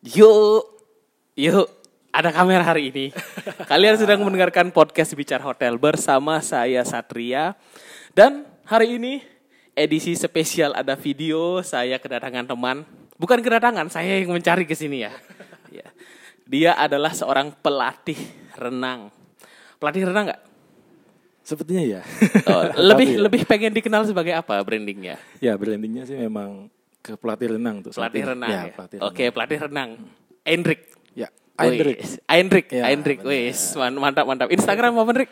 Yuk, yuk, ada kamera hari ini. Kalian sedang mendengarkan podcast Bicara Hotel bersama saya Satria. Dan hari ini edisi spesial ada video saya kedatangan teman. Bukan kedatangan, saya yang mencari ke sini ya. Ya. Dia adalah seorang pelatih renang. Pelatih renang nggak? Sepertinya ya. Oh, lebih Tapi ya. lebih pengen dikenal sebagai apa brandingnya? Ya brandingnya sih memang ke pelatih renang tuh. Pelatih renang. Ya, ya? pelatih Oke, pelatih renang. Hendrik. Ya, Hendrik. Wis, Hendrik, Ya, Hendrik, benar. wis, Man- mantap, mantap. Instagram apa Hendrik?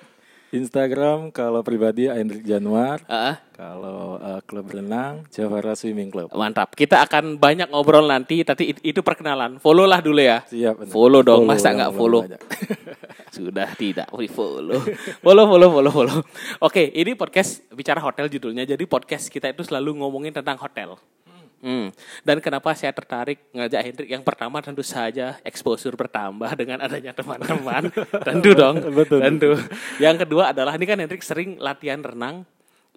Instagram kalau pribadi Hendrik Januar. Ah, Kalau eh, klub renang Javara Swimming Club. mantap. Kita akan banyak ngobrol nanti, tapi it- itu perkenalan. Follow lah dulu ya. Siap. benar. Follow dong, masa yang nggak follow? Sudah tidak free follow. follow, follow, follow, follow. Oke, ini podcast bicara hotel judulnya. Jadi podcast kita itu selalu ngomongin tentang hotel. Hmm. Dan kenapa saya tertarik ngajak Hendrik? Yang pertama tentu saja exposure bertambah dengan adanya teman-teman. tentu dong, Betul. tentu. Yang kedua adalah ini kan Hendrik sering latihan renang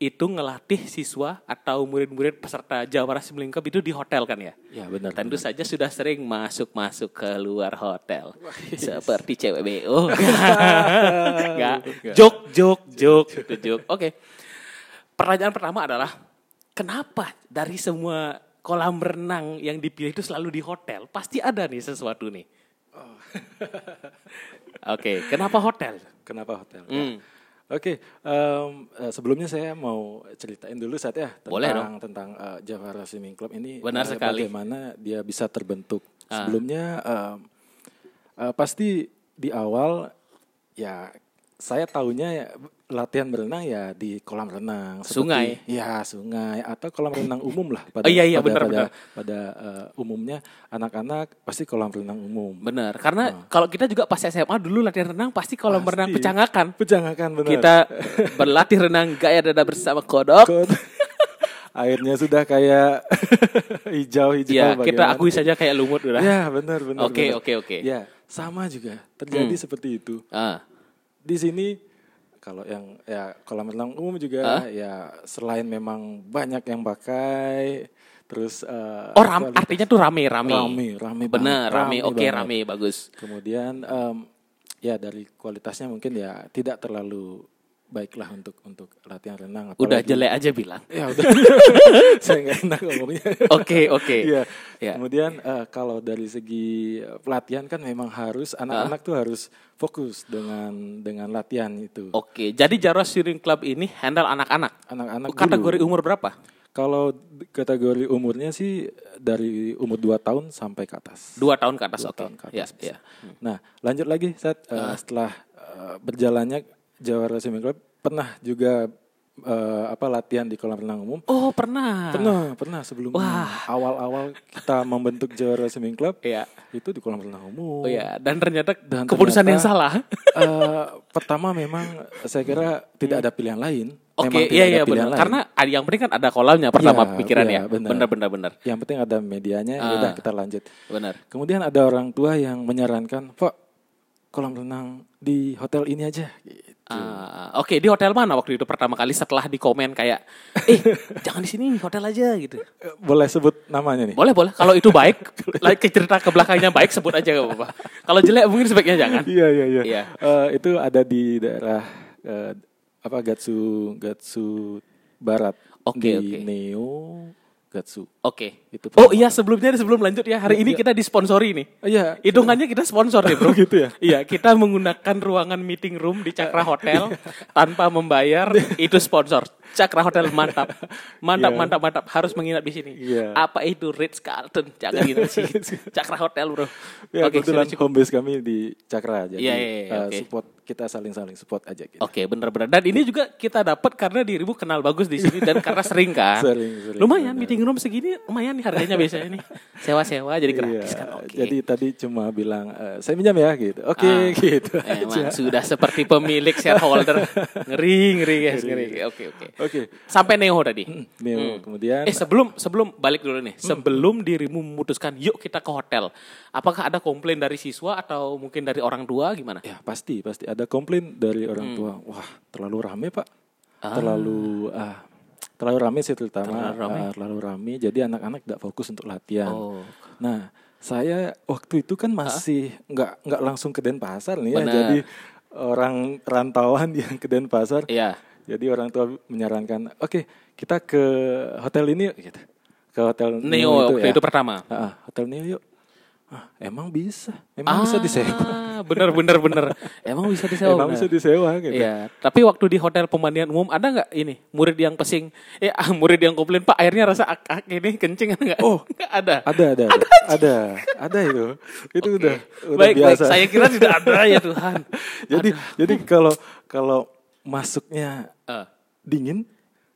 itu ngelatih siswa atau murid-murid peserta Jawara Swimming Club itu di hotel kan ya? Ya benar. Tentu saja sudah sering masuk-masuk ke luar hotel. Seperti cewek BO. Enggak. Jok, jok, jok. Itu jok. Oke. Pertanyaan pertama adalah, kenapa dari semua kolam renang yang dipilih itu selalu di hotel? Pasti ada nih sesuatu nih. Oke, kenapa hotel? Kenapa hotel? Ya. Hmm. Oke, em, eh, sebelumnya saya mau ceritain dulu saat ya tentang Boleh dong. tentang eh, Javara Swimming Club ini. Benar eh, sekali. Bagaimana dia bisa terbentuk? Ah. Sebelumnya em, eh, pasti di awal ya saya tahunya ya, latihan berenang ya di kolam renang, seperti- Sungai. ya sungai atau kolam renang umum lah. Oh, Pada, iya, iya, pada, benar, pada, benar. pada, eh, umumnya anak-anak pasti kolam renang umum. Benar, karena kalau kita juga pas SMA dulu latihan renang pasti kolam Pasti. renang pecangakan. Pejangakan benar. Kita berlatih renang gaya dada bersama kodok. Kok airnya sudah kayak hijau-hijau Ya, kita akui saja kayak lumut udah. Ya, benar benar. Oke, oke, oke. Ya, sama juga terjadi Hmm. seperti itu. Ah, Di sini kalau yang ya kolam renang umum juga ya selain memang banyak yang pakai terus eh, Oh, ram, kualitas- artinya tuh rame-rame. rame, rame Bener, banget, rame. Oke, banget. rame, bagus. Kemudian em, ya dari kualitasnya mungkin ya tidak terlalu baiklah untuk untuk latihan renang Udah apalagi- jelek aja bilang. Ya udah. Saya nggak enak ngomongnya. Oke, oke. Iya. Ya. Kemudian eh, kalau dari segi pelatihan kan memang harus anak-anak tuh harus fokus dengan dengan latihan itu. Oke, jadi Jaros Swimming Club ini handle anak-anak. Anak-anak Kategori dulu. umur berapa? Kalau kategori umurnya sih dari umur 2 tahun sampai ke atas. Dua tahun ke atas, oke. tahun ke Ya, atas ya. Nah, lanjut lagi saat eh, setelah eh, berjalannya Jawara Swimming Club pernah juga eh, apa latihan di kolam renang umum. Oh, pernah. Pernah, pernah sebelum awal-awal kita membentuk Jawara Swimming Club Iya. itu di kolam renang umum. Oh ya, dan ternyata Dan keputusan yang ternyata- salah. Eh, pertama memang saya kira tidak ada pilihan lain. Oke, Memang iya iya benar. lain. Karena yang penting kan ada kolamnya pertama Iya, pikiran iya, ya. benar. Benar benar benar. yang penting ada medianya, ya Ah. udah kita lanjut. Benar. Kemudian ada orang tua yang menyarankan, "Pak, kolam renang di hotel ini aja." Gitu. Ah, Oke, di hotel mana waktu itu pertama kali setelah di komen kayak, eh jangan di sini, hotel aja gitu. Eh, Boleh sebut namanya nih? Boleh boleh. Kalau itu baik, like ke cerita ke belakangnya baik sebut aja gak apa-apa. Kalau jelek mungkin sebaiknya jangan. Iya iya iya. Iya. Eh, itu ada di daerah eh, apa Gatsu Gatsu Barat. Oke, di oke. Neo Gatsu. Oke. Itu Oh iya sebelumnya sebelum lanjut ya hari ini Iya. kita disponsori nih. Oh, Iya. Hitungannya kita sponsor nih bro. Oh, gitu ya? Iya kita menggunakan ruangan meeting room di Cakra Hotel tanpa membayar itu sponsor. Cakra Hotel mantap, mantap Iya. mantap mantap harus menginap di sini. Iya. Apa itu Ritz Carlton? Jangan gitu sih. Cakra Hotel bro. Ya Oke kebetulan sudah cukup. home base kami di Cakra jadi Iya, iya, iya, eh, oke. support kita saling-saling support aja gitu. Oke benar-benar. Dan ini juga kita dapat karena dirimu kenal bagus di sini dan karena sering kan. Sering, sering, lumayan benar. meeting room segini lumayan nih harganya biasanya nih. Sewa-sewa jadi Iya, gratis kan. Oke. Jadi tadi cuma bilang eh, saya minjam ya gitu. Oke Ah, gitu. Emang aja. sudah seperti pemilik shareholder. Ngeri, ngeri guys, ngeri. Oke, oke. Oke. Sampai Neo tadi. Neo kemudian Eh sebelum sebelum balik dulu nih, sebelum dirimu memutuskan yuk kita ke hotel, apakah ada komplain dari siswa atau mungkin dari orang tua gimana? ya pasti pasti ada komplain dari orang tua. Wah, terlalu rame, Pak. Terlalu ah terlalu rame sih terutama Terlalu rame. terlalu rame jadi anak-anak tidak fokus untuk latihan. Oh. Nah, Saya waktu itu kan masih nggak nggak langsung ke Denpasar nih ya. Benar. Jadi orang rantauan yang ke Denpasar. Iya. Jadi orang tua menyarankan, oke kita ke hotel ini yuk. Gitu. Ke hotel Neo waktu ya. itu pertama. Ah, hotel Neo yuk. Ah, emang bisa, emang bisa disewa. Ah, bener bener bener. Emang bisa disewa. emang bener. bisa disewa gitu. Iya, tapi waktu di hotel pemandian umum ada nggak ini murid yang pesing? Eh, ah, murid yang komplain Pak airnya rasa ak, ak ini kencing ada nggak? Oh. Nggak ada. Ada, ada, ada, ada, ada itu. Itu Oke. udah, udah baik, biasa. baik. Saya kira tidak ada ya Tuhan. jadi, jadi kalau kalau masuknya Eh, dingin,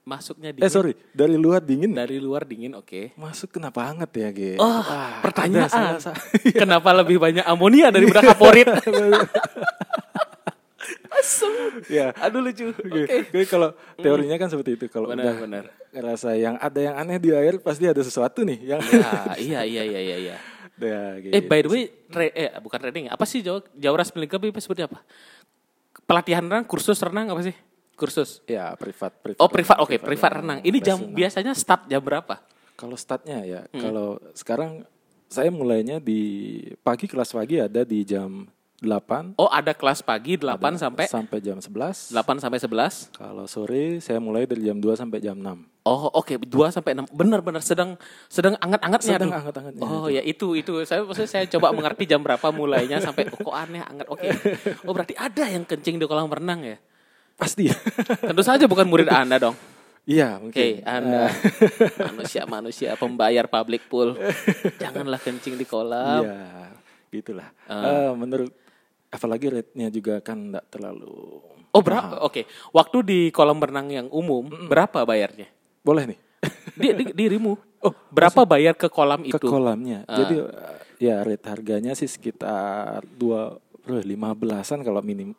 masuknya eh dingin. sorry, dari luar dingin, Dari luar dingin, oke. masuk kenapa hangat ya, Ge? Oh, Ah, pertanyaan. ada salah- Kenapa lebih banyak amonia daripada kaporit? Asem. ya. Aduh lucu. Oke. Jadi kalau teorinya kan seperti itu. Kalau Benar, udah benar. ngerasa yang ada yang aneh di air, pasti ada sesuatu nih yang. Ya, iya iya iya iya iya. Ya, Eh gitu. by the way, tra- eh bukan training, apa sih Jawa Jawras Milik apa seperti apa? Pelatihan renang, kursus renang apa sih? Kursus. ya privat, privat. Oh privat, oke privat renang. Ini jam Renang. biasanya start jam berapa? Kalau startnya ya, Hmm. kalau sekarang saya mulainya di pagi kelas pagi ada di jam 8 Oh ada kelas pagi 8 sampai sampai jam 11. 8 sampai 11. Kalau sore saya mulai dari jam 2 sampai jam 6. Oh oke 2 sampai 6. Benar-benar sedang sedang anget-angetnya Sedang anget-angetnya. Oh ya itu itu saya maksudnya saya coba mengerti jam berapa mulainya sampai oh, kok aneh anget. Oke. Oh berarti ada yang kencing di kolam renang ya? Pasti. Tentu saja bukan murid Anda dong. Iya, Oke, mungkin. Anda manusia-manusia pembayar public pool. Janganlah kencing di kolam. Iya, gitulah. Ah. Eh, menurut apalagi rate-nya juga kan enggak terlalu Oh, berapa? Oke. Waktu di kolam renang yang umum, berapa bayarnya? boleh nih Di, di- dirimu. Oh, berapa bayar ke kolam ke itu? kolamnya. Ah. Jadi eh, ya rate harganya sih sekitar dua lima belasan kalau minim.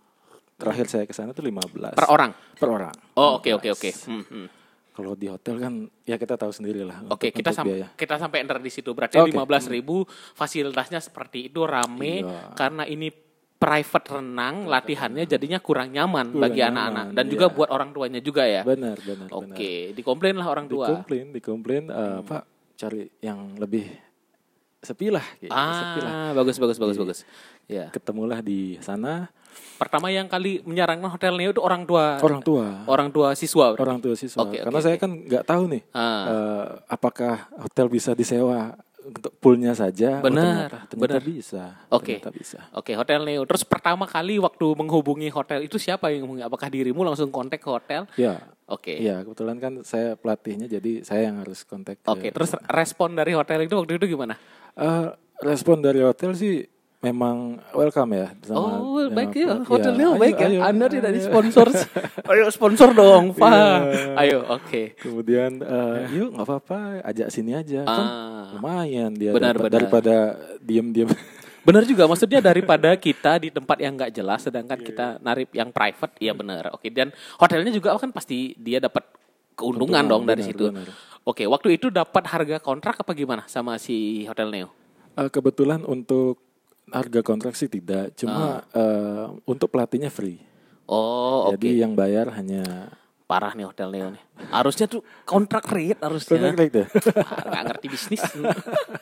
Terakhir saya ke sana tuh 15 Per orang. per orang. Oh, oke oke oke. Hmm, hmm. Kalau di hotel kan ya kita tahu sendiri lah. Oke, untuk- kita untuk sam biaya. kita sampai enter di situ. Berarti lima belas ribu fasilitasnya seperti itu rame Iya. karena ini private renang latihannya jadinya kurang nyaman Kurang bagi anak-anak dan juga iya. buat orang tuanya juga ya. Benar, benar. Oke, dikomplain lah orang tua. Dikomplain, dikomplain eh, Pak cari yang lebih sepi lah, gitu. sepi lah. Ah, bagus bagus bagus bagus. Ya. Ketemulah di sana Pertama yang kali menyarankan hotel Neo itu orang tua orang tua. orang tua siswa. orang tua siswa. Oke, Karena oke, saya oke. kan nggak tahu nih Ah. eh, apakah hotel bisa disewa untuk poolnya saja. Oh, Benar, ternyata, ternyata benar. bisa. Oke. Ternyata bisa. Oke, Hotel Neo. Terus pertama kali waktu menghubungi hotel itu siapa yang menghubungi? Apakah dirimu langsung kontak ke hotel? Ya. Oke. Ya, kebetulan kan saya pelatihnya jadi saya yang harus kontak. ke- Oke, terus respon dari hotel itu waktu itu gimana? Eh, respon dari hotel sih memang welcome ya. sama- oh, sama- baik ya. ya, Hotel Neo ayo, baik ya. ayo, Anda ayo, tidak ayo. disponsor. Ayo sponsor dong, Pak. Iya. Ayo, oke. Kemudian eh, yuk nggak apa-apa, ajak sini aja. Kan Ah. lumayan dia Benar, daripada, benar. daripada diem-diem. Benar juga, maksudnya daripada kita di tempat yang nggak jelas, sedangkan Iya, kita narip yang private, iya benar. Oke, dan hotelnya juga kan pasti dia dapat keuntungan Keuntungan, dong dari benar, situ. benar. Oke, waktu itu dapat harga kontrak apa gimana sama si Hotel Neo? Eh, kebetulan untuk harga kontrak sih tidak, cuma eh, untuk pelatihnya free. Oh, oke. Jadi yang bayar hanya Parah nih Hotel Neo nih. Harusnya tuh kontrak rate harusnya. kontrak rate ya. Ah, nggak ngerti bisnis.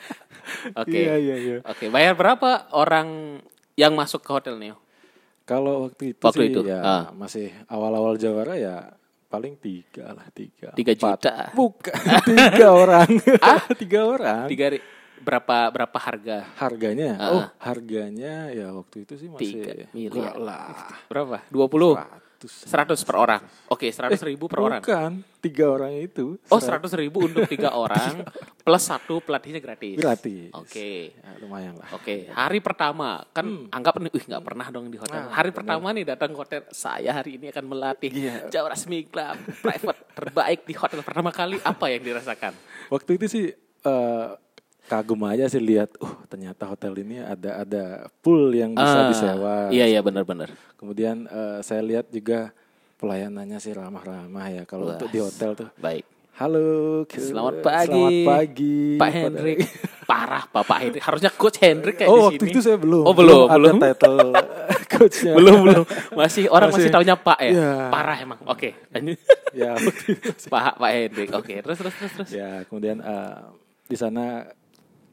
Oke. Iya iya iya. Oke, bayar berapa orang yang masuk ke Hotel Neo? Kalau waktu itu Waktu sih itu, ya ah. masih awal-awal Jawara ya paling tiga lah tiga. Tiga empat. juta. Bukan tiga orang. tiga orang. Tiga berapa berapa harga? Harganya, Ah. oh harganya ya waktu itu sih masih Tiga miliar. lah. Berapa? 20? Ratus. 100 per orang. Oke, 100 ribu per orang. Bukan, tiga orang itu. Oh, Serat- 100 ribu untuk tiga orang plus satu pelatihnya gratis. gratis. Oke. Ya, lumayan lah. Oke, hari pertama kan Hmm. anggap nih, wih nggak pernah dong di hotel. Ah, hari pertama nih datang ke hotel, saya hari ini akan melatih Iya. Jawa Resmi Club private terbaik di hotel pertama kali. Apa yang dirasakan? Waktu itu sih eh, kagum aja sih lihat, uh ternyata hotel ini ada ada pool yang bisa Ah, disewa. Iya iya benar-benar. Kemudian eh, saya lihat juga pelayanannya sih ramah-ramah ya kalau untuk di hotel tuh. Baik. Halo, Selamat pagi. Selamat pagi, Pak Hendrik. Parah Bapak Hendrik. Harusnya Coach Hendrik kayak Oh, di waktu sini. itu saya belum. Oh, belum, ada belum. title coachnya. belum belum. Masih orang masih, Masih- taunya Pak ya. Iya. Parah emang. Oke. lanjut. ya, waktu. Pak Pak Hendrik. Oke, terus terus terus terus. Ya, kemudian eh, di sana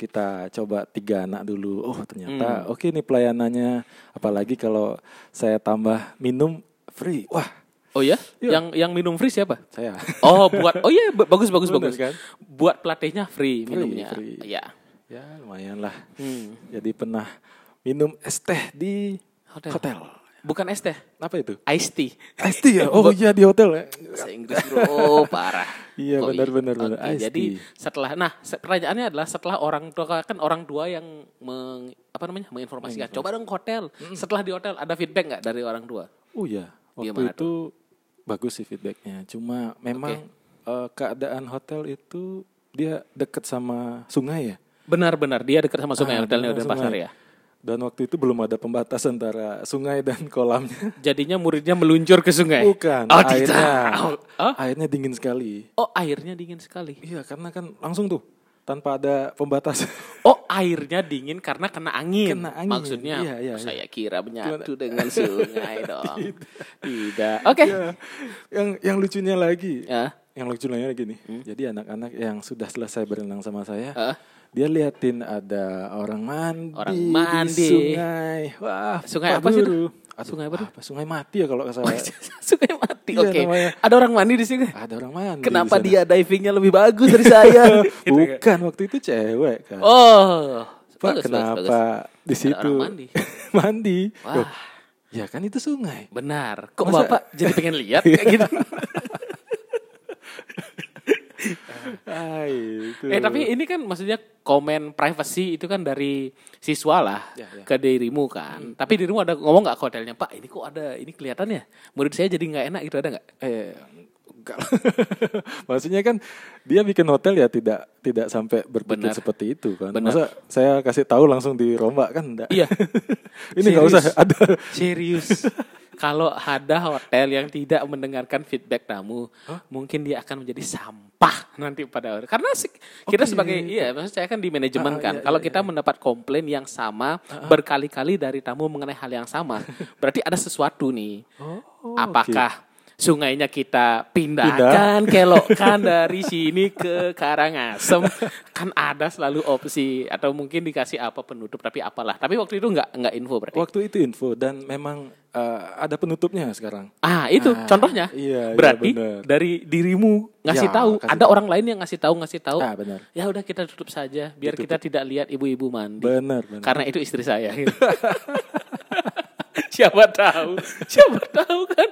kita coba tiga anak dulu. Oh Hmm. ternyata oke nih pelayanannya. Apalagi kalau saya tambah minum free. Wah Oh ya? Iya. Yang yang minum free siapa? saya Oh, buat Oh iya, ba- bagus bagus Bener bagus. kan? Buat pelatihnya free, Free, minumnya. free. Iya. ya lumayan lah. Hmm. Jadi pernah minum es teh di Hotel. hotel. Bukan es teh, Apa itu? iced tea. Ice tea ya? Oh iya di hotel ya. Bahasa Inggris bro, parah. Iya, Oh, benar, benar, benar. Iced jadi tea. setelah, nah pertanyaannya adalah setelah orang tua kan orang tua yang meng, apa namanya menginformasikan. Coba dong ke hotel. Setelah di hotel ada feedback nggak dari orang tua? Oh iya, waktu Gimana itu bagus sih feedbacknya. Cuma memang eh, keadaan hotel itu dia dekat sama sungai ya. Benar-benar dia dekat sama sungai Ah, hotelnya udah pasar ya. Dan waktu itu belum ada pembatas antara sungai dan kolamnya. Jadinya muridnya meluncur ke sungai. Bukan, Oh, airnya, tidak. Oh, airnya dingin sekali. oh, airnya dingin sekali. Iya, karena kan langsung tuh tanpa ada pembatas. Oh, airnya dingin karena kena angin. Kena angin. Maksudnya, Iya, iya, iya. saya kira menyatu dengan sungai dong. Tidak. Oke. Iya. Yang yang lucunya lagi, Ya. yang lucunya lagi nih. Jadi anak-anak yang sudah selesai berenang sama saya, Heeh. Dia liatin ada orang mandi, Orang di mandi. sungai. Wah, Sungai apa sih itu? Sungai apa tuh? Sungai mati ya kalau salah. sungai mati. Iya, Oke. namanya. Ada orang mandi di sini. ada orang mandi. Kenapa di dia divingnya lebih bagus dari saya? sana. Bukan waktu itu cewek kan. oh. Pak, bagus, kenapa bagus, bagus. di Ada situ orang mandi. mandi? Wah. Loh, ya kan itu sungai. Benar. Kok Masa- Bapak jadi pengen lihat kayak gitu? Ah, itu. Eh tapi ini kan maksudnya komen privacy itu kan dari siswa lah Ya, ya. ke dirimu kan. Tapi dirimu ada ngomong nggak ke hotelnya Pak? Ini kok ada ini kelihatannya murid saya jadi nggak enak gitu ada nggak? Eh, enggak. Maksudnya kan dia bikin hotel ya tidak tidak sampai berpikir seperti itu kan. Benar. Masa saya kasih tahu langsung dirombak kan enggak. Iya. Ini nggak usah ada. Serius. Kalau ada hotel yang tidak mendengarkan feedback tamu, mungkin dia akan menjadi sampah nanti pada hari. Karena kita Oke. sebagai iya, maksud saya kan di manajemen Ah, kan. iya, Kalau iya, kita mendapat komplain yang sama berkali-kali dari tamu mengenai hal yang sama, berarti ada sesuatu nih. Oh, Apakah sungainya kita pindahkan, kelokkan dari sini ke Karangasem? kan ada selalu opsi atau mungkin dikasih apa penutup tapi apalah. Tapi waktu itu nggak nggak info berarti. Waktu itu info dan memang eh, ada penutupnya sekarang. Ah, itu Ah, contohnya. iya, iya, Berarti benar. dari dirimu ngasih Ya, tahu, ada tahu. orang lain yang ngasih tahu, ngasih tahu. Ah, benar. Ya udah kita tutup saja biar kita tidak lihat ibu-ibu mandi. Benar, benar. Karena itu istri saya. gitu. Siapa tahu? Siapa tahu kan?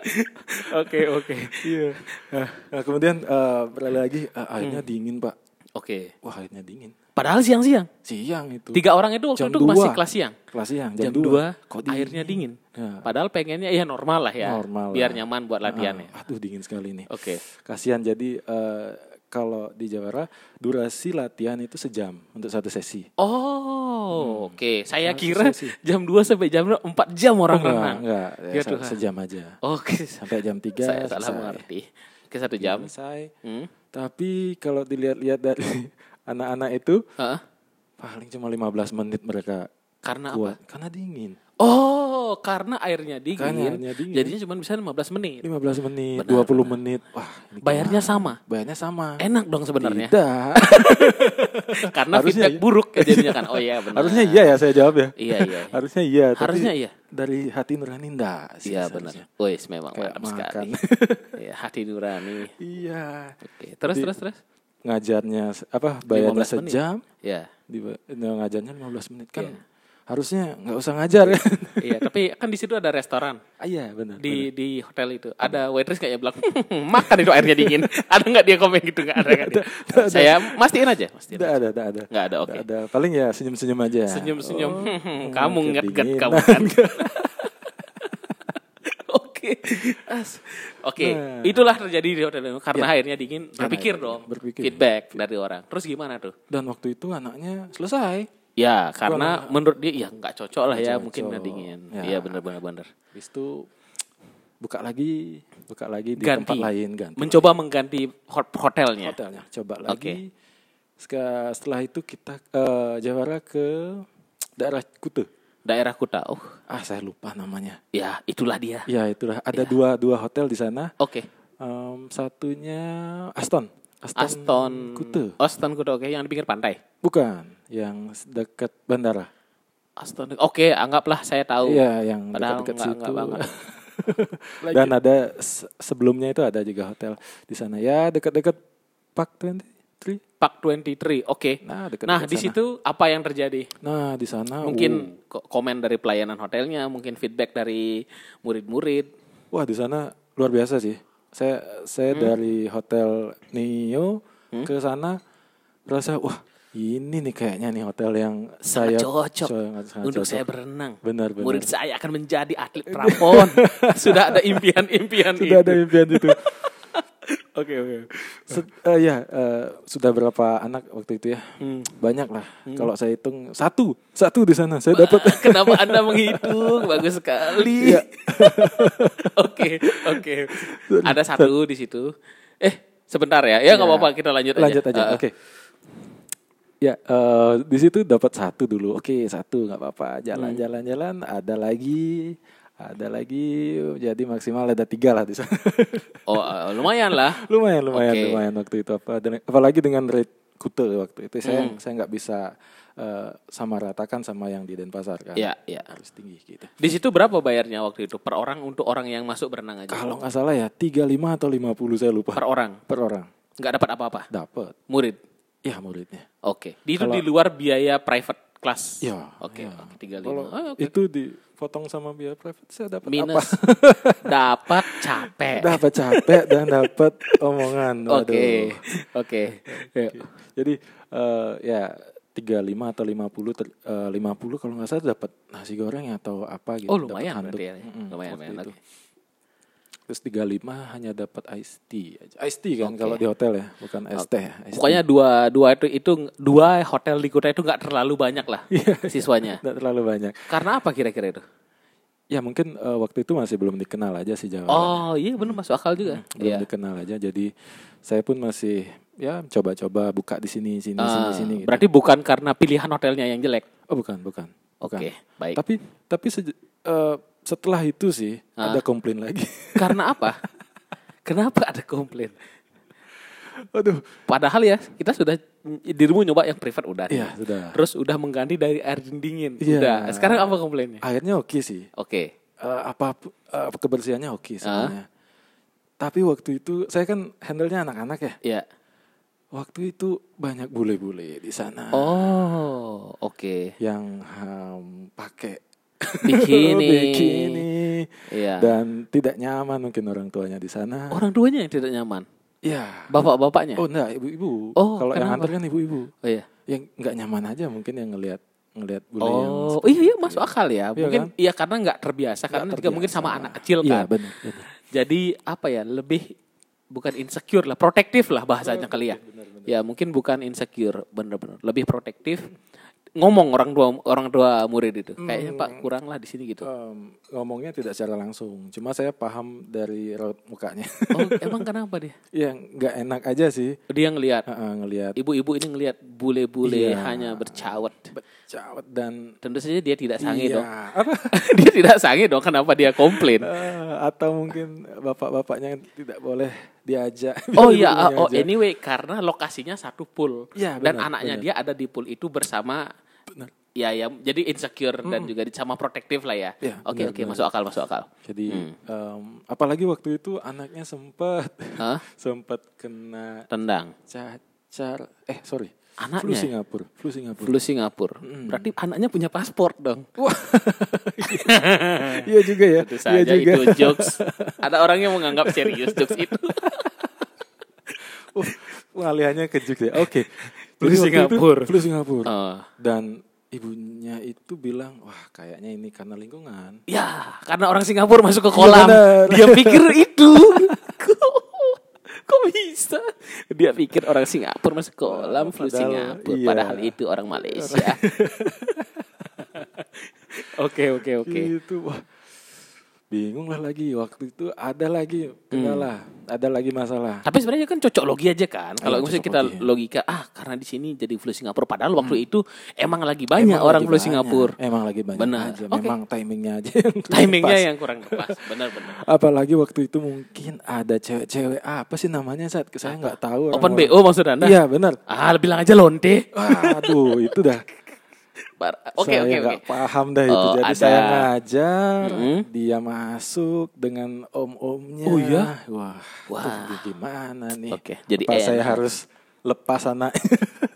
Oke, oke. Iya. Nah, nah, kemudian eh, beralih lagi Hmm. airnya dingin, Pak. Oke. Wah, airnya dingin. Padahal siang-siang. Siang itu. Tiga orang itu waktu Jam itu masih kelas siang. Kelas siang Jam, jam, 2 Kok airnya dingin. Ya. Padahal pengennya ya normal lah ya. Normal biar lah. nyaman buat latihannya. Ah, aduh dingin sekali nih. Oke. Kasihan jadi eh, kalau di Jawara durasi latihan itu sejam untuk satu sesi. Oh, oke. Saya Langsung kira sesi. jam 2 sampai jam 4 jam orang Oh, enggak, renang. enggak, Ya, Ya se- sejam aja. Oke. Sampai jam 3 Saya salah mengerti. Oke, satu jam. Selesai. Hmm. Tapi kalau dilihat-lihat dari anak-anak itu Hah? paling cuma 15 menit mereka Karena apa? kuat karena dingin. Oh, karena airnya dingin. Karena airnya dingin. Jadinya cuma bisa 15 menit. 15 menit, Benar, 20 menit. Wah, ini Bayarnya gimana? sama. Bayarnya sama. Enak dong sebenarnya. Tidak. Karena Harusnya feedback iya. buruk ya jadinya kan. Oh iya benar. Harusnya iya ya saya jawab ya. Iya, iya. Harusnya iya. tapi Harusnya iya. Dari hati nurani enggak sih Iya benar. Wes memang Kayak mantap sekali. Iya, hati nurani. Iya. Oke, terus Jadi- terus terus. Ngajarnya apa? Bayarnya 15 menit. sejam, Ya. di ngajarnya 15 menit kan. Iya. Harusnya nggak usah ngajar ya. iya, tapi kan di situ ada restoran. ah, iya benar. di di hotel itu ada waitress kayak bilang "Hmm, makan itu airnya dingin ada nggak dia komen gitu nggak ada kan saya mastiin aja mastiin Tidak ada, tidak ada. nggak ada oke Nggak ada. Paling ya senyum-senyum aja. senyum senyum Oh, kamu nget nget kedinginan. kamu kan oke oke Nah. itulah terjadi di hotel itu karena Ya. airnya dingin berpikir dong berpikir. feedback dari orang terus gimana tuh Dan waktu itu anaknya selesai. Ya karena menurut dia ya nggak cocok lah ya Nggak mungkin cocok. dingin Ya. iya bener bener bener Habis itu buka lagi, buka lagi di Ganti. tempat lain ganti. mencoba mengganti hot- hotelnya hotelnya. Coba lagi. Seka- Setelah itu kita eh, Jawara ke daerah Kute. daerah Kuta oh Ah, saya lupa namanya. ya itulah dia Ya, itulah ada Iya. dua dua hotel di sana. oke Em, satunya Aston. Aston, Aston Kute. Aston Kuta oke yang di pinggir pantai. Bukan, yang dekat bandara. Oke, anggaplah saya tahu. Iya, yang dekat-dekat enggak, situ. enggak banget. Dan ada se- sebelumnya itu ada juga hotel di sana. Ya, dekat-dekat Park 23. Park 23. Oke. Nah, dekat Nah, di situ apa yang terjadi? Nah, di sana Mungkin ko- komen dari pelayanan hotelnya, mungkin feedback dari murid-murid. Wah di sana luar biasa sih. Saya saya Hmm. dari hotel Neo ke sana rasa wah ini nih kayaknya nih hotel yang saya Sangat cocok sangat- sangat untuk cocok. saya berenang. Benar, benar. Murid saya akan menjadi atlet prapon. Sudah ada impian-impian Sudah ada itu. impian itu. Oke oke. Eh, ya eh, sudah berapa anak waktu itu ya? Hmm. Banyak lah. Kalau saya hitung satu satu di sana saya dapat. Kenapa Anda menghitung? Bagus sekali. Iya. Oke, oke. Ada satu di situ. Eh, sebentar ya. Ya nggak Ya. apa-apa, kita lanjut aja. Lanjut aja. Uh, Oke. Ya, eh, di situ dapat satu dulu. Oke, satu nggak apa-apa. Jalan-jalan-jalan, ada lagi, ada lagi. Jadi maksimal ada tiga lah di sana. Oh, uh, lumayan lah. lumayan, lumayan, Oke. lumayan waktu itu apa. Dan, apalagi dengan rate kute waktu itu. Saya Hmm. saya nggak bisa eh, sama ratakan sama yang di Denpasar kan. Iya, iya. Harus tinggi gitu. Di situ berapa bayarnya waktu itu per orang untuk orang yang masuk berenang aja? Kalau nggak salah ya 35 atau 50 saya lupa. Per orang. Per orang. Nggak dapat apa-apa. Dapat. Murid. Ya muridnya. Oke. Itu Kalau- di luar biaya private class. Ya. Oke, ya. oke, 35. Kalau Ah, oke. itu dipotong sama biaya private saya dapat apa? Minus dapat capek. dapat capek dan dapat omongan. Waduh. Oke. Oke. Ya. Jadi eh, ya 35 atau 50 ter, eh, 50 kalau nggak salah dapat nasi goreng atau apa gitu. Oh, lumayan berarti ya. Lumayan, lumayan. itu. Terus 35 hanya dapat iced tea aja. Iced tea kan Oke. kalau di hotel ya, bukan es teh. ya, iced Pokoknya dua dua itu itu dua hotel di Kuta itu nggak terlalu banyak lah siswanya. tea. Nggak terlalu banyak. Karena apa kira-kira itu? Ya mungkin eh, waktu itu masih belum dikenal aja sih Jawa. Oh iya benar masuk akal juga. belum Iya. dikenal aja. Jadi saya pun masih ya coba-coba buka di sini sini sini Ah, sini. gitu. Berarti bukan karena pilihan hotelnya yang jelek. Oh bukan, bukan. bukan. Oke, baik. Tapi tapi eh, setelah itu sih ada komplain lagi. Karena apa? Kenapa ada komplain? Aduh. Padahal ya kita sudah dirimu nyoba yang privat udah. Iya, sudah. Terus udah mengganti dari air dingin. Iya. Udah. Sekarang apa komplainnya? Akhirnya oke sih. Oke. Eh, apa eh, kebersihannya oke Ah. sebenarnya. Tapi waktu itu saya kan handle-nya anak-anak ya. Ya. Waktu itu banyak bule-bule di sana Oh, oke. yang ham, pakai Bikini. bikini Iya. dan tidak nyaman mungkin orang tuanya di sana. Orang tuanya yang tidak nyaman. Ya. Bapak-bapaknya. Oh enggak, ibu-ibu. Oh, Kalau yang antar kan ibu-ibu. Oh iya. Yang nggak nyaman aja mungkin yang ngelihat ngelihat bule yang Oh, iya iya masuk akal ya. Iya Mungkin kan? iya karena nggak terbiasa karena juga mungkin sama terbiasa. anak kecil Iya, kan. benar, benar. Jadi apa ya lebih bukan insecure lah, protektif lah bahasanya kali ya. Ya mungkin bukan insecure, bener-bener lebih protektif. Ngomong orang tua orang tua murid itu, kayaknya pak kurang lah di sini gitu. Em, ngomongnya tidak secara langsung, cuma saya paham dari raut mukanya. Oh emang kenapa dia? ya nggak enak aja sih Dia ngelihat Heeh, ngelihat ibu-ibu ini ngelihat bule-bule Iya. hanya bercawat. cawat dan Tentu saja dia tidak sange iya, dong. apa dia tidak sange dong. Kenapa dia komplain? Eh, atau mungkin bapak-bapaknya tidak boleh diajak. Oh iya, oh anyway karena lokasinya satu pool dan benar, anaknya benar. dia ada di pool itu bersama Ya ya, jadi insecure dan juga sama protektif lah ya. Oke benar, oke, benar. masuk akal masuk akal. Jadi Hmm. em, apalagi waktu itu anaknya sempat Hah? sempat kena Tendang. cacar eh sorry Anaknya? flu Singapura flu Singapura Flu Singapura. Berarti anaknya punya paspor dong. iya juga ya Itu iya saja juga itu jokes. Ada orang yang menganggap serius jokes itu. Oh, pengalihannya ke jokes ya oke Flu waktu itu Singapura. flu Singapura Oh. dan ibunya itu bilang wah kayaknya ini karena lingkungan Ya, karena orang Singapura masuk ke kolam. benar. Dia pikir itu. Bisa? Dia pikir orang Singapura masuk kolam flu Padahal, Singapura. iya. Padahal itu orang Malaysia. Oke, oke, oke. itu bingung lah lagi waktu itu ada lagi kendala, ada lagi masalah. Tapi sebenarnya kan cocok logi aja kan. Kalau Iya, misalnya kita logi. logika, ah karena di sini jadi flu Singapura. Padahal waktu itu emang lagi banyak Emang orang lagi flu banyak, Singapura. Emang lagi banyak Benar. aja. Oke. Memang timingnya aja yang Timingnya pas. yang kurang tepat. Benar-benar. Apalagi waktu itu mungkin ada cewek-cewek apa sih namanya saat saya nggak tahu. Open. BO maksud anda? Iya benar. Ah, bilang aja lonte. Aduh itu dah. Oke oke oke. paham dah itu. Oh, Jadi ada. saya ngajar, Mm-mm. dia masuk dengan om-omnya. Oh, iya? Wah, Wah. Wah. gimana nih? Oke, jadi Apa saya harus lepas anak?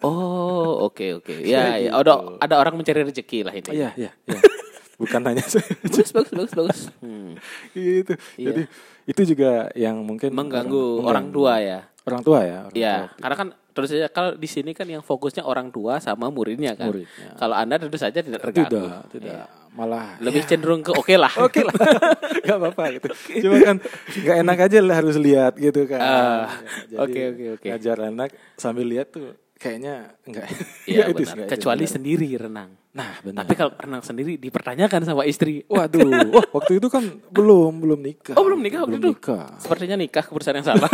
Oh oke oke. Ya, Kayak ya. gitu. Ada ada orang mencari rezeki lah ini. Iya, iya, iya. Bukan hanya saya. Bagus bagus bagus bagus. Hmm. gitu. Iya. Jadi itu juga yang mungkin Mengganggu orang tua ya. Orang tua ya. Orang Ya, tua. karena kan terus saja kalau di sini kan yang fokusnya orang tua sama muridnya kan. Muridnya. Kalau anda tentu saja tidak terganggu. Tidak, tidak. Malah Lebih ya, cenderung ke oke lah. Oke lah, nggak apa-apa gitu. Cuma kan nggak enak aja lah harus lihat gitu kan. Ah, Ya, oke, oke, oke. Ngajar anak sambil lihat tuh kayaknya enggak. Iya itu benar. Kecuali benar. sendiri renang. Nah benar. Tapi kalau renang sendiri dipertanyakan sama istri. Waduh, wah, waktu itu kan belum belum nikah. Oh belum nikah waktu belum itu. nikah. Sepertinya nikah keputusan yang salah.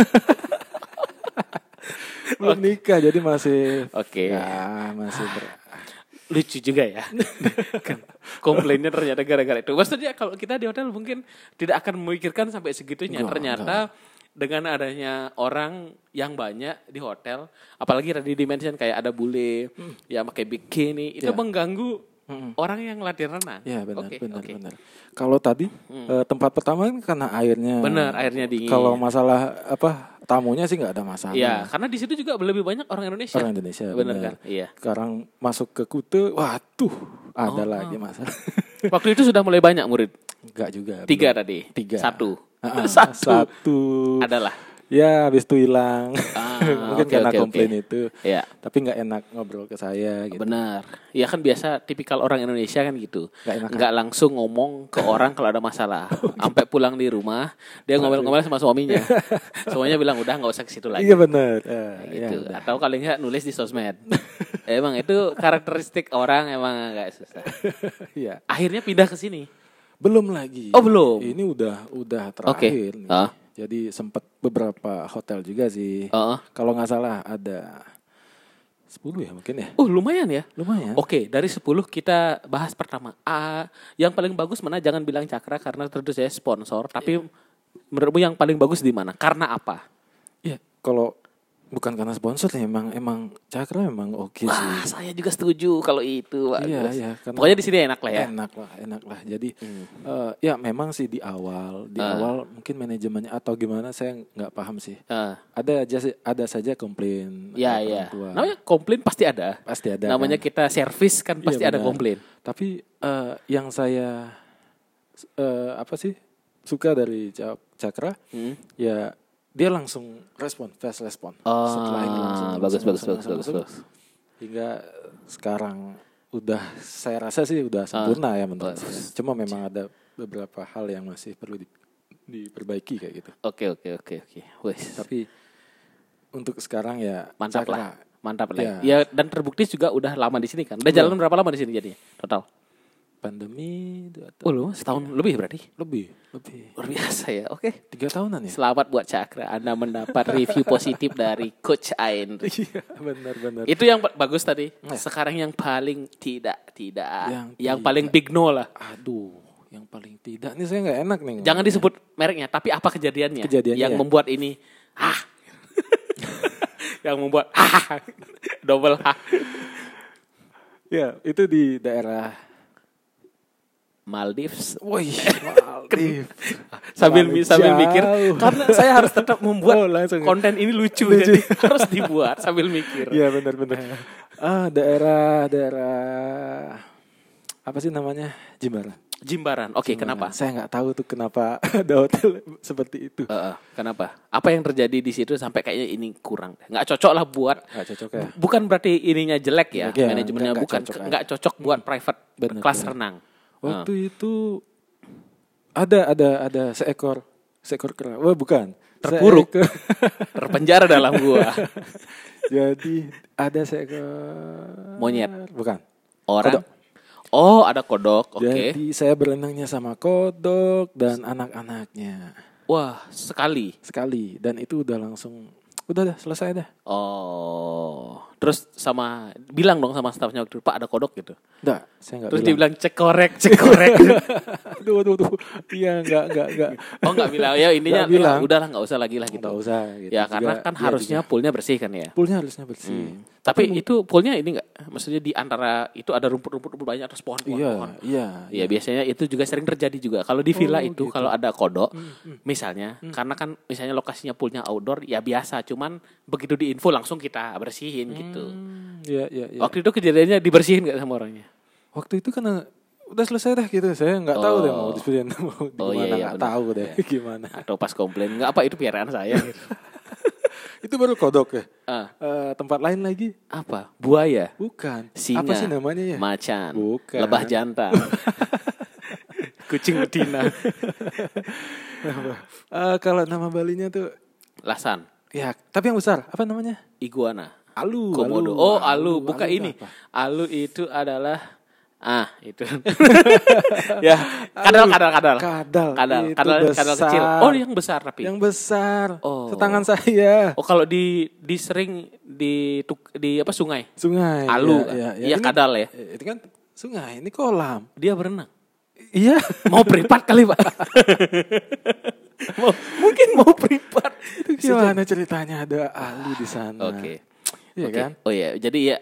Belum nikah jadi masih. Oke. Ya masih ber. Lucu juga ya. Kan Komplainnya ternyata gara-gara itu. Maksudnya kalau kita di hotel mungkin tidak akan memikirkan sampai segitunya. Enggak, ternyata dengan adanya orang yang banyak di hotel, apalagi tadi dimention kayak ada bule yang pakai bikini, itu Ya. mengganggu Mm-mm. orang yang latihan renang. Ya benar Oke, benar. Hmm. benar. Kalau tadi eh, tempat pertama kan karena airnya. Benar, airnya dingin. Kalau masalah apa tamunya sih nggak ada masalah. Iya, karena di situ juga lebih banyak orang Indonesia. Orang Indonesia. Benar kan? Iya. Sekarang masuk ke Kute, waduh, ada Oh, lagi masalah. Waktu itu sudah mulai banyak murid. Enggak juga. Tiga belum. tadi. Tiga. Satu. Ah, Satu. Satu. Adalah. Ya, habis itu hilang. Ah, Mungkin oke, karena oke, komplain oke. itu. Ya. Tapi nggak enak ngobrol ke saya gitu. Benar. Ya kan biasa tipikal orang Indonesia kan gitu. Nggak. Nggak langsung ngomong ke orang kalau ada masalah. Sampai pulang di rumah dia ngomel-ngomel sama suaminya. Suaminya bilang udah nggak usah ke situ lagi. Iya benar. Ya gitu. udah. Atau kali nggak nulis di sosmed. emang itu karakteristik orang emang agak susah. Iya. Akhirnya pindah ke sini. Belum lagi. Oh, belum. Ini udah udah terakhir nih. Ah. Jadi sempat beberapa hotel juga sih. Heeh. Kalau nggak salah ada 10 ya mungkin ya. Oh lumayan ya. Lumayan. Oke, dari 10 kita bahas pertama. A, yang paling bagus mana? Jangan bilang Cakra karena tentu saya sponsor. Tapi menurutmu yang paling bagus di mana? Karena apa? Ya, kalau bukan karena sponsor ya emang emang Cakra memang oke Wah, sih. saya juga setuju kalau itu. Pak. Iya, iya, karena- Pokoknya di sini enak lah ya. Hmm. Enak lah, enak lah. Jadi eh, ya memang sih di awal, di Ah. awal mungkin manajemennya atau gimana saya nggak paham sih. Ah, Ada aja ada saja komplain ya, orang ya. tua. Namanya komplain pasti ada. pasti ada. Namanya kan. kita servis kan pasti Iya, ada benar. komplain. Tapi eh, yang saya eh, apa sih suka dari Ca- Cakra Hmm. ya dia langsung respon, fast respon. Oh, Setelah itu langsung, bagus, langsung, bagus, langsung, bagus, langsung, bagus, langsung. bagus. Hingga sekarang udah saya rasa sih udah sempurna ya menurut bagus. saya. Cuma memang ada beberapa hal yang masih perlu di- diperbaiki kayak gitu. Oke, oke, oke, oke. Wes. Tapi untuk sekarang ya Mantap lah. Mantap lah. Ya. Ya, dan terbukti juga udah lama di sini kan. Udah jalan berapa lama di sini jadinya? Total. Pandemi dua Oh, lu setahun lebih berarti. lebih, lebih Luar biasa ya. Oke. tiga tahunan ya. Selamat buat Cakra. Anda mendapat review positif dari Coach Ain. Iya benar-benar. Itu yang ba- bagus tadi. Ya. Sekarang yang paling tidak tidak Yang yang, tidak. paling big no lah. Aduh, yang paling tidak nih saya nggak enak nih. Jangan disebut mereknya, tapi apa kejadiannya? Kejadiannya yang ya. membuat ini ah. yang membuat ah. Double ah. Ya itu di daerah. Maldives. Wih, Maldives. Sambil Terlalu sambil mikir karena saya harus tetap membuat Oh, langsung. konten ini lucu, Lucu. jadi harus dibuat sambil mikir. Iya benar-benar. Ah daerah daerah apa sih namanya Jimbaran. Jimbaran. Oke, Jimbaran. kenapa? Saya nggak tahu tuh kenapa ada hotel seperti itu. Heeh, kenapa? Apa yang terjadi di situ sampai kayaknya ini kurang? Nggak cocok lah buat Nggak cocok ya. bukan berarti ininya jelek ya, Iya, manajemennya nggak- nggak bukan cocok ya. nggak cocok buat private Benar, kelas benar. renang. Waktu itu ada ada ada seekor seekor kera. Wah bukan. Terpuruk. Seekor- Terpenjara dalam gua. Jadi ada seekor Monyet. Bukan. Orang. Kodok. Oh, ada kodok. Oke. Jadi saya berenangnya sama kodok dan anak-anaknya Wah, sekali. sekali dan itu udah langsung udah dah selesai dah. Oh. Terus sama bilang dong sama stafnya waktu itu, Pak ada kodok gitu. Udah, saya nggak Terus bilang. dibilang cek korek, cek korek. aduh, aduh, aduh. Iya, nggak, nggak, nggak. oh nggak bilang. Ya intinya Nggak bilang. ya, udahlah nggak usah lagi lah gitu. Nggak usah. Gitu. Ya karena Juga kan dia harusnya juga- poolnya bersih kan ya. poolnya harusnya bersih. Tapi itu poolnya ini nggak? Maksudnya di antara itu ada rumput-rumput banyak terus pohon-pohon. Iya, pohon. iya. Iya biasanya itu juga sering terjadi juga. Kalau di villa Oh, itu gitu. kalau ada kodok, Hmm, misalnya, karena kan misalnya lokasinya poolnya outdoor, ya biasa. Cuman begitu diinfo langsung kita bersihin gitu. Hmm, Iya, iya, iya. Waktu itu kejadiannya dibersihin nggak sama orangnya? Waktu itu kan udah selesai dah gitu. Saya nggak tahu deh mau Oh. disediain mau di Oh, iya, mana iya, nggak benar. tahu deh gimana. Atau pas komplain nggak apa itu piaraan saya? gitu. Itu baru kodok ya. Ah, Eh, tempat lain lagi apa? Buaya, bukan. singa, Apa sih namanya ya? macan, Bukan. lebah jantan, kucing betina, Eh, kalau nama Balinya tuh lasan, ya, tapi yang besar apa namanya? iguana. Alu. Komodo. alu, oh, alu, bukan Alu ini. apa? Alu itu adalah ah, itu. ya, kadal Alu. kadal kadal. Kadal. Kadal, kadal, kadal kecil. Oh, yang besar tapi. Yang besar. Oh. Setangan saya. Oh, kalau di di sering di tuk- di apa sungai. Sungai. Alu ya, ya, ya. Iya, Ini- kadal ya. Itu kan sungai, ini kolam. Dia berenang. Iya. Mau privat kali, Pak. mau, mungkin mau privat. Gimana ceritanya ada alu di sana? Oke. Iya Oke. kan? Oh iya, jadi ya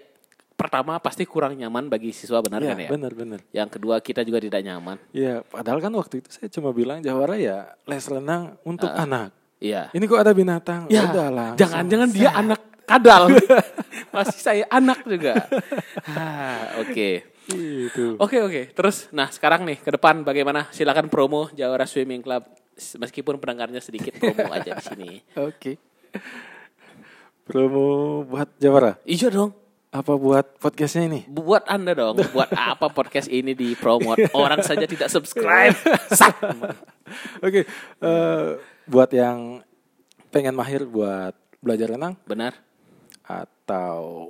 pertama pasti kurang nyaman bagi siswa benar Iya, kan ya? benar benar. Yang kedua kita juga tidak nyaman. Iya, padahal kan waktu itu saya cuma bilang Jawara ya les renang untuk anak. Iya. Ini kok ada binatang? Ya, Udah langsung. jangan-jangan dia anak kadal. Masih saya anak juga. Ah, Oke. Gitu. Oke oke. Terus, nah sekarang nih ke depan bagaimana? Silakan promo Jawara Swimming Club. Meskipun pendengarnya sedikit promo aja di sini. Oke. Promo buat Jawara. Iya dong. Apa buat podcastnya ini? Buat anda dong. Buat apa podcast ini dipromot? Orang saja tidak subscribe. Oke, eh, buat yang pengen mahir buat belajar renang Benar. atau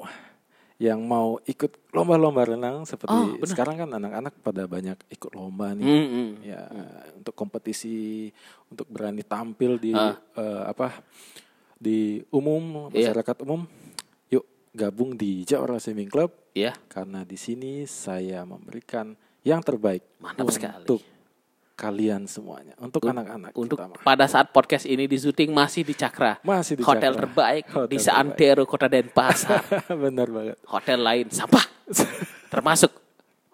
yang mau ikut lomba-lomba renang seperti Oh, sekarang kan anak-anak pada banyak ikut lomba nih. Mm-mm. Ya, untuk kompetisi, untuk berani tampil di Ah. eh, apa? di umum, Iya. masyarakat umum. Yuk gabung di Jawara Swimming Club Iya. karena di sini saya memberikan yang terbaik Mantap untuk sekali. Kalian semuanya, untuk anak-anak Untuk terutama. pada saat podcast ini di syuting masih di Cakra. Masih di Hotel Cakra. terbaik Hotel di. Seantero Kota Denpasar. Benar banget. Hotel lain sampah. Termasuk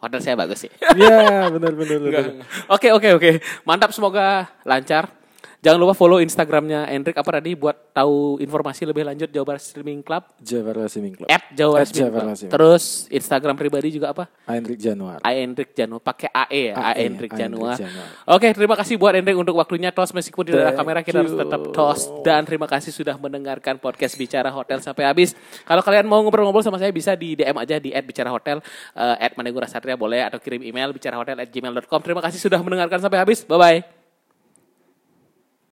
hotel saya bagus sih. Iya, benar benar benar. Oke oke oke. Mantap semoga lancar. Jangan lupa follow Instagramnya Hendrik apa tadi buat tahu informasi lebih lanjut Jawa Barat Streaming Club Jawara Swimming Club. at Jawa Barat At Streaming Jawa Club. Barat Streaming Terus Instagram pribadi juga apa? Hendrik Januar. A Hendrik Januar pakai AE ya, Hendrik. Januar. Hendrik Januar. Oke, terima kasih buat Hendrik untuk waktunya tos meskipun tidak ada Thank kamera kita harus tetap tos dan terima kasih sudah mendengarkan podcast Bicara Hotel sampai habis. Kalau kalian mau ngobrol-ngobrol sama saya bisa di DM aja di @bicarahotel uh, @manegura satria boleh atau kirim email bicarahotel@gmail.com. Terima kasih sudah mendengarkan sampai habis. Bye bye.